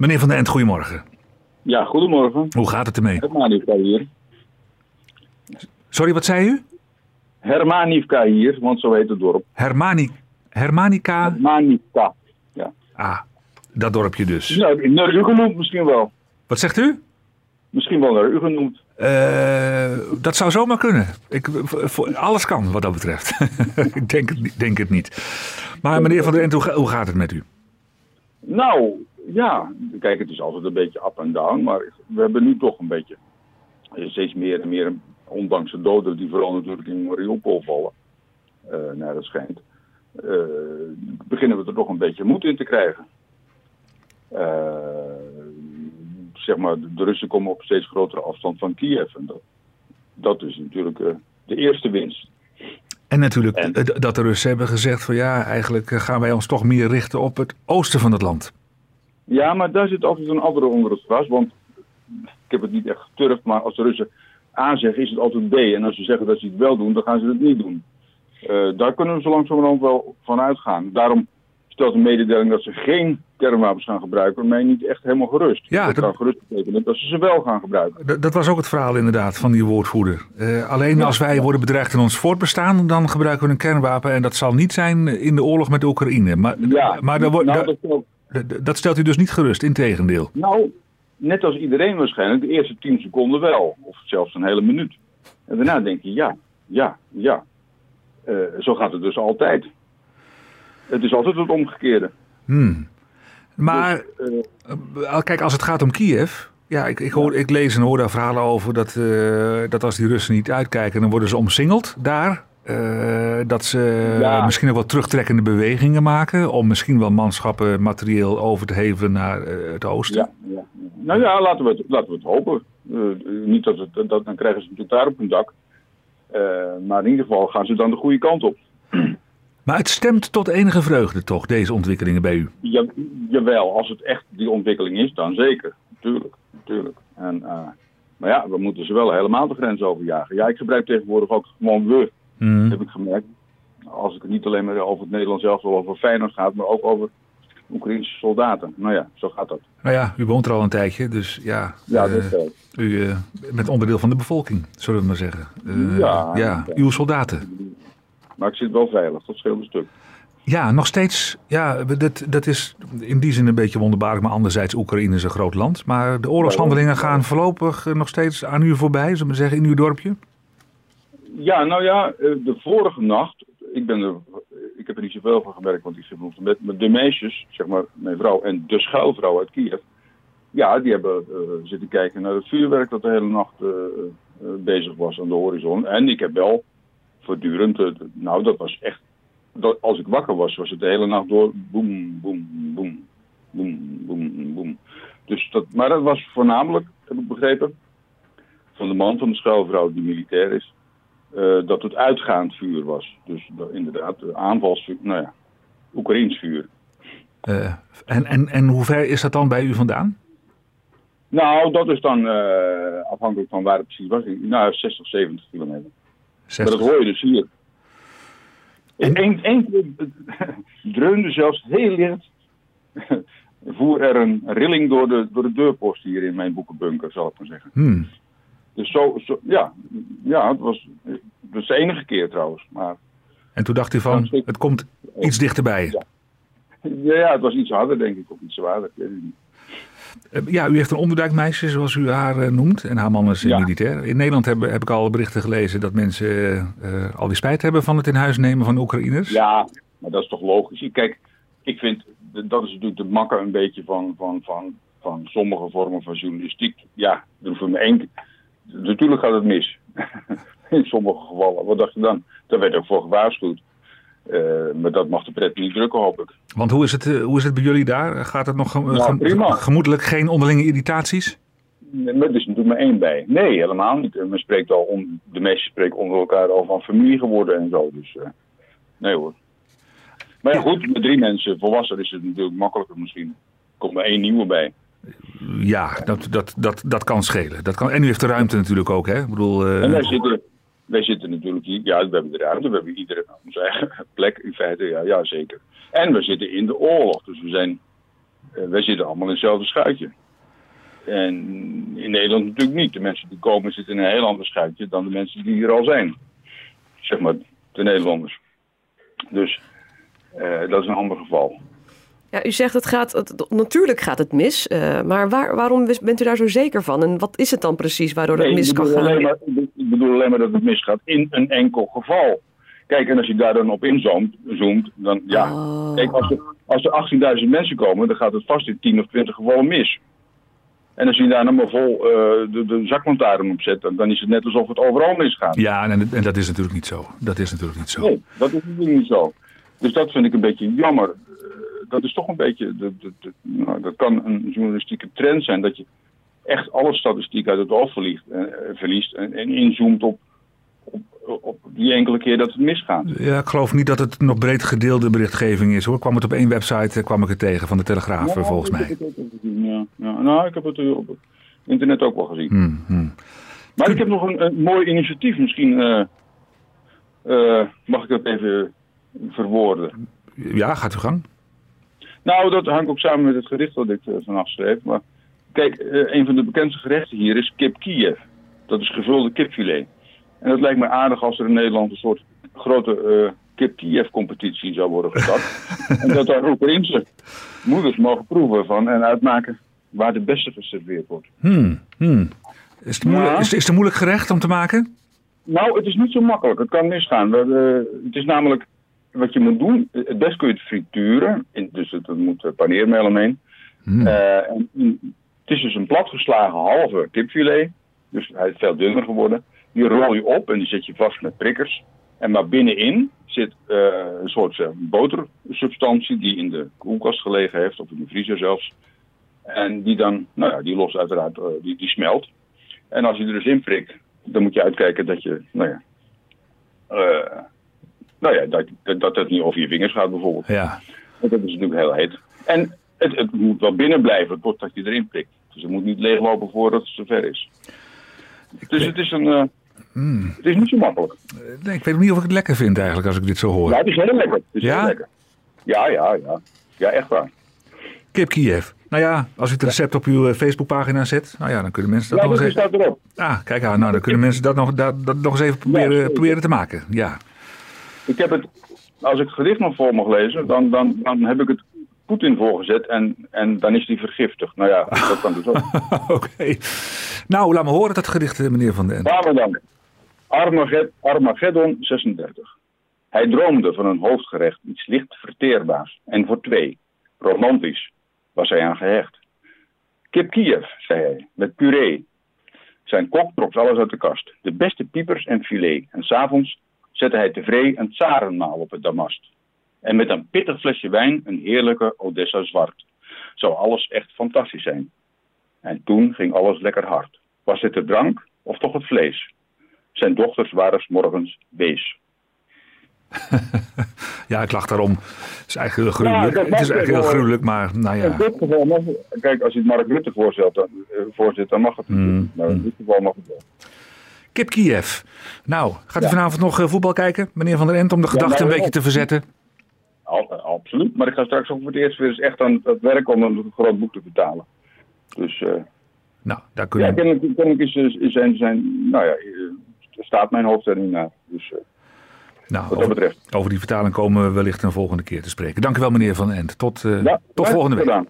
Meneer Van den End, goedemorgen. Ja, goedemorgen. Hoe gaat het ermee? Hermanivka hier. Sorry, wat zei u? Hermanivka hier, want zo heet het dorp. Hermani, Hermanica. Hermanivka. Ja. Ah, dat dorpje dus. Nou, naar u genoemd misschien wel. Wat zegt u? Misschien wel naar u genoemd. Eh, dat zou zomaar kunnen. Ik, voor- alles kan wat dat betreft. ik denk het, niet- denk het niet. Maar meneer Van hoe, ga- hoe gaat het met u? Nou, ja. Kijk, het is altijd een beetje up en down. Maar we hebben nu toch een beetje eh, steeds meer en meer, ondanks de doden die vooral natuurlijk in Mariupol vallen, eh naar het schijnt, eh, beginnen we er toch een beetje moed in te krijgen. Zeg maar, de Russen komen op steeds grotere afstand van Kiev. En dat, dat is natuurlijk de eerste winst. En natuurlijk En? dat de Russen hebben gezegd van ja, eigenlijk gaan wij ons toch meer richten op het oosten van het land. Ja, maar daar zit altijd een andere onder het gras. Want ik heb het niet echt geturfd, maar als de Russen A zeggen, is het altijd B. En als ze zeggen dat ze het wel doen, dan gaan ze het niet doen. Eh, daar kunnen we zo langzamerhand wel van uitgaan. Daarom stelt de mededeling dat ze geen kernwapens gaan gebruiken, mij niet echt helemaal gerust. Ja, dat dat- kan gerust betekenen dat ze ze wel gaan gebruiken. D- dat was ook het verhaal inderdaad van die woordvoerder. Eh, alleen als wij worden bedreigd in ons voortbestaan, dan gebruiken we een kernwapen. En dat zal niet zijn in de oorlog met de Oekraïne. Maar, Ja, maar daar wordt- nou, dat dat stelt u dus niet gerust, integendeel. Nou, net als iedereen waarschijnlijk, de eerste 10 seconden wel. Of zelfs een hele minuut. En daarna denk je, ja, ja, ja. Eh, zo gaat het dus altijd. Het is altijd het omgekeerde. Hmm. Maar Dus, eh, eh, kijk, als het gaat om Kiev. Ja, ik, ik, hoor, ik lees en hoor daar verhalen over dat, dat als die Russen niet uitkijken, dan worden ze omsingeld daar. Eh, dat ze Ja. misschien ook wat terugtrekkende bewegingen maken. Om misschien wel manschappen, materieel over te hevelen naar eh, het oosten. ja. Nou ja, laten we het, laten we het hopen. Eh, niet dat het, dat, dan krijgen ze natuurlijk daar op hun dak. Maar in ieder geval gaan ze dan de goede kant op. Maar het stemt tot enige vreugde toch, deze ontwikkelingen bij u? Ja, jawel, als het echt die ontwikkeling is, dan zeker. Tuurlijk, natuurlijk. En, maar ja, we moeten ze wel helemaal de grens overjagen. Ja, ik gebruik tegenwoordig ook gewoon we, Hmm. heb ik gemerkt. Als het niet alleen maar over het Nederlands zelf wel over Feyenoord gaat, maar ook over Oekraïnse soldaten. Nou ja, zo gaat dat. Nou ja, u woont er al een tijdje, dus ja, Ja, dat is wel. u eh, bent onderdeel van de bevolking, zullen we maar zeggen. Eh, Ja, ja, uw soldaten. Maar ik zit wel veilig, dat scheelt een stuk. Ja, nog steeds. Ja, dat, dat is in die zin een beetje wonderbaarlijk. Maar anderzijds, Oekraïne is een groot land. Maar de oorlogshandelingen gaan voorlopig nog steeds aan u voorbij, zullen we zeggen, in uw dorpje. Ja, nou ja, eh, de vorige nacht, ik, ben er, ik heb er niet zoveel van gemerkt, want ik zit met, met de meisjes, zeg maar, mijn vrouw en de schuilvrouw uit Kiev. Ja, die hebben eh, zitten kijken naar het vuurwerk dat de hele nacht eh, bezig was aan de horizon. En ik heb wel voortdurend, nou dat was echt, als ik wakker was, was het de hele nacht door boem, boem, boem, boem, boem, boem. Dus dat, maar dat was voornamelijk, heb ik begrepen, van de man van de schuilvrouw die militair is eh, dat het uitgaand vuur was. Dus inderdaad, aanvalsvuur, nou ja, Oekraïns vuur. Eh, en, en, en hoe ver is dat dan bij u vandaan? Nou, dat is dan eh, afhankelijk van waar het precies was. Nou, 60, 70 kilometer. Maar 60. dat hoor je dus hier. En- Eén één keer dreunde zelfs heel licht. voer er een rilling door de, door de deurpost hier in mijn boekenbunker, zal ik maar zeggen. Hmm. Dus zo, zo ja, ja het was, de enige keer trouwens. Maar En toen dacht u van, het komt iets dichterbij. Ja. ja, het was iets harder denk ik, of iets zwaarder. ik weet het niet. Eh, Ja, u heeft een onderduikmeisje, zoals u haar eh, noemt. En haar man is eh, Ja. militair. In Nederland heb, heb ik al berichten gelezen dat mensen al die spijt hebben van het in huis nemen van Oekraïners. Ja, maar dat is toch logisch. Kijk, ik vind, dat is natuurlijk de makker een beetje van, van, van, van sommige vormen van journalistiek. Ja, er hoeft maar één. Natuurlijk gaat het mis. In sommige gevallen. Wat dacht je dan? Daar werd ook voor gewaarschuwd. Eh, maar dat mag de pret niet drukken, hoop ik. Want hoe is, het, eh, hoe is het bij jullie daar? Gaat het nog gem- prima. gemoedelijk geen onderlinge irritaties? Maar er is natuurlijk maar één bij. Nee, helemaal niet. Men spreekt al om, de meesten spreken onder elkaar al van familie geworden en zo. Dus eh, nee hoor. Maar ja, goed, met drie mensen volwassen is het natuurlijk makkelijker misschien. Er komt maar één nieuwe bij. Ja, dat, dat, dat, dat kan schelen. Dat kan, en u heeft de ruimte natuurlijk ook, hè? Ik bedoel, eh, En wij zitten, wij zitten natuurlijk hier, ja, we hebben de ruimte, we hebben iedere onze eigen plek in feite, ja, ja zeker. En we zitten in de oorlog, dus we zijn uh, wij zitten allemaal in hetzelfde schuitje. En in Nederland natuurlijk niet. De mensen die komen zitten in een heel ander schuitje dan de mensen die hier al zijn. Zeg maar, de Nederlanders. Dus uh, dat is een ander geval. Ja, u zegt het gaat, het, natuurlijk gaat het mis, uh, maar waar, waarom bent u daar zo zeker van? En wat is het dan precies waardoor het mis kan gaan? Maar, ik bedoel alleen maar dat het misgaat in een enkel geval. Kijk, en als je daar dan op inzoomt, zoomt, dan ja. Oh. Kijk, als er, als er 18.000 mensen komen, dan gaat het vast in 10 of 20 gevallen mis. En als je daar dan maar vol uh, de, de zaklantaarn op zet, dan is het net alsof het overal misgaat. Ja, en, en dat is natuurlijk niet zo. Dat is natuurlijk niet zo. Nee, dat is natuurlijk niet zo. Dus dat vind ik een beetje jammer. Dat is toch een beetje, de, de, de, nou, dat kan een journalistieke trend zijn, dat je echt alle statistiek uit het oog verliest, uh, verliest en, en inzoomt op, op, op, die enkele keer dat het misgaat. Ja, ik geloof niet dat het nog breed gedeelde berichtgeving is hoor. Kwam het op één website, kwam ik het tegen van de Telegraaf ja, volgens mij. Ik heb het ook gezien, ja. ja. Nou, ik heb het op het internet ook wel gezien. Hmm, hmm. Maar ik heb nog een, een mooi initiatief. Misschien uh, uh, mag ik dat even verwoorden. Ja, gaat uw gang. Nou, dat hangt ook samen met het gericht dat ik uh, vanaf schreef. Maar kijk, een van de bekendste gerechten hier is kip Kiev. Dat is gevulde kipfilet. En het lijkt me aardig als er in Nederland een soort grote uh, kip Kiev competitie zou worden gestart. en dat daar Oekraïnse moeders mogen proeven van en uitmaken waar de beste geserveerd wordt. Hmm, hmm. Is, het moeilijk, ja. is, is het een moeilijk gerecht om te maken? Nou, het is niet zo makkelijk. Het kan misgaan. We, uh, het is namelijk wat je moet doen. Het best kun je het frituren. Dus het, er moet paneermeel omheen. Hmm. Uh, en, het is dus een platgeslagen halve kipfilet. Dus hij is veel dunner geworden. Die rol je op en die zet je vast met prikkers. En maar binnenin zit uh, een soort uh, botersubstantie die in de koelkast gelegen heeft, of in de vriezer zelfs. En die dan, nou ja, die lost uiteraard, uh, die, die smelt. En als je er dus in prikt, dan moet je uitkijken dat je, nou ja, nou ja, dat, dat, dat het niet over je vingers gaat bijvoorbeeld. Ja. Want dat is natuurlijk heel heet. En het, het moet wel binnen blijven totdat je erin prikt. Dus het moet niet leeglopen voordat het zover is. Dus het is een. Mm. Het is niet zo makkelijk. Nee, ik weet niet of ik het lekker vind eigenlijk als ik dit zo hoor. Ja, het is heel lekker. Het is ja? heel lekker. Ja, ja, ja. Ja, echt waar. Kip Kiev. Nou ja, als u het recept op uw Facebookpagina zet, nou ja, dan kunnen mensen dat ja, nog dat eens even... staat erop. Ah, kijk aan. Nou, dan kunnen mensen dat nog, dat, dat nog eens even proberen, proberen te maken. Ja. Ik heb het, als ik het gedicht nog voor mag lezen, dan, dan, dan heb ik het Poetin voorgezet en, en dan is die vergiftigd. Nou ja, dat kan dus ook. Oké. Nou, laat me horen dat gedicht, eh, meneer Van den we dan. Armaged Armageddon 36. Hij droomde van een hoofdgerecht, iets licht verteerbaars. En voor twee. Romantisch was hij aan gehecht. Kip Kiev, zei hij, met puree. Zijn kok trok alles uit de kast. De beste piepers en filet. En s'avonds zette hij tevreden een tsarenmaal op het damast. En met een pittig flesje wijn een heerlijke Odessa zwart. Zou alles echt fantastisch zijn. En toen ging alles lekker hard. Was het de drank of toch het vlees? Zijn dochters waren 's morgens wees. ja, ik lach daarom. Het is eigenlijk heel gruwelijk. het is eigenlijk heel wel. gruwelijk, maar nou In ja. dit geval mag Kijk, als je het Mark Rutte dan, eh, voorzit, dan mag het. Mm, Maar in dit geval mag het wel. Kip Kiev. Nou, gaat u Ja. vanavond nog eh, voetbal kijken, meneer Van der End, om de gedachte nou, een beetje ja. te verzetten? Al- eh, absoluut. Maar ik ga straks ook voor het eerst weer eens echt aan het werk om een groot boek te betalen. Dus eh, Nou, daar ja, kunnen kennelijk, kennelijk is, is zijn, zijn, nou ja, eh, staat mijn hoofd er niet naar. Dus eh, nou, wat dat over, betreft. over die vertaling komen we wellicht een volgende keer te spreken. Dank u wel, meneer Van End. Tot, eh, Ja, tot volgende week. gedaan.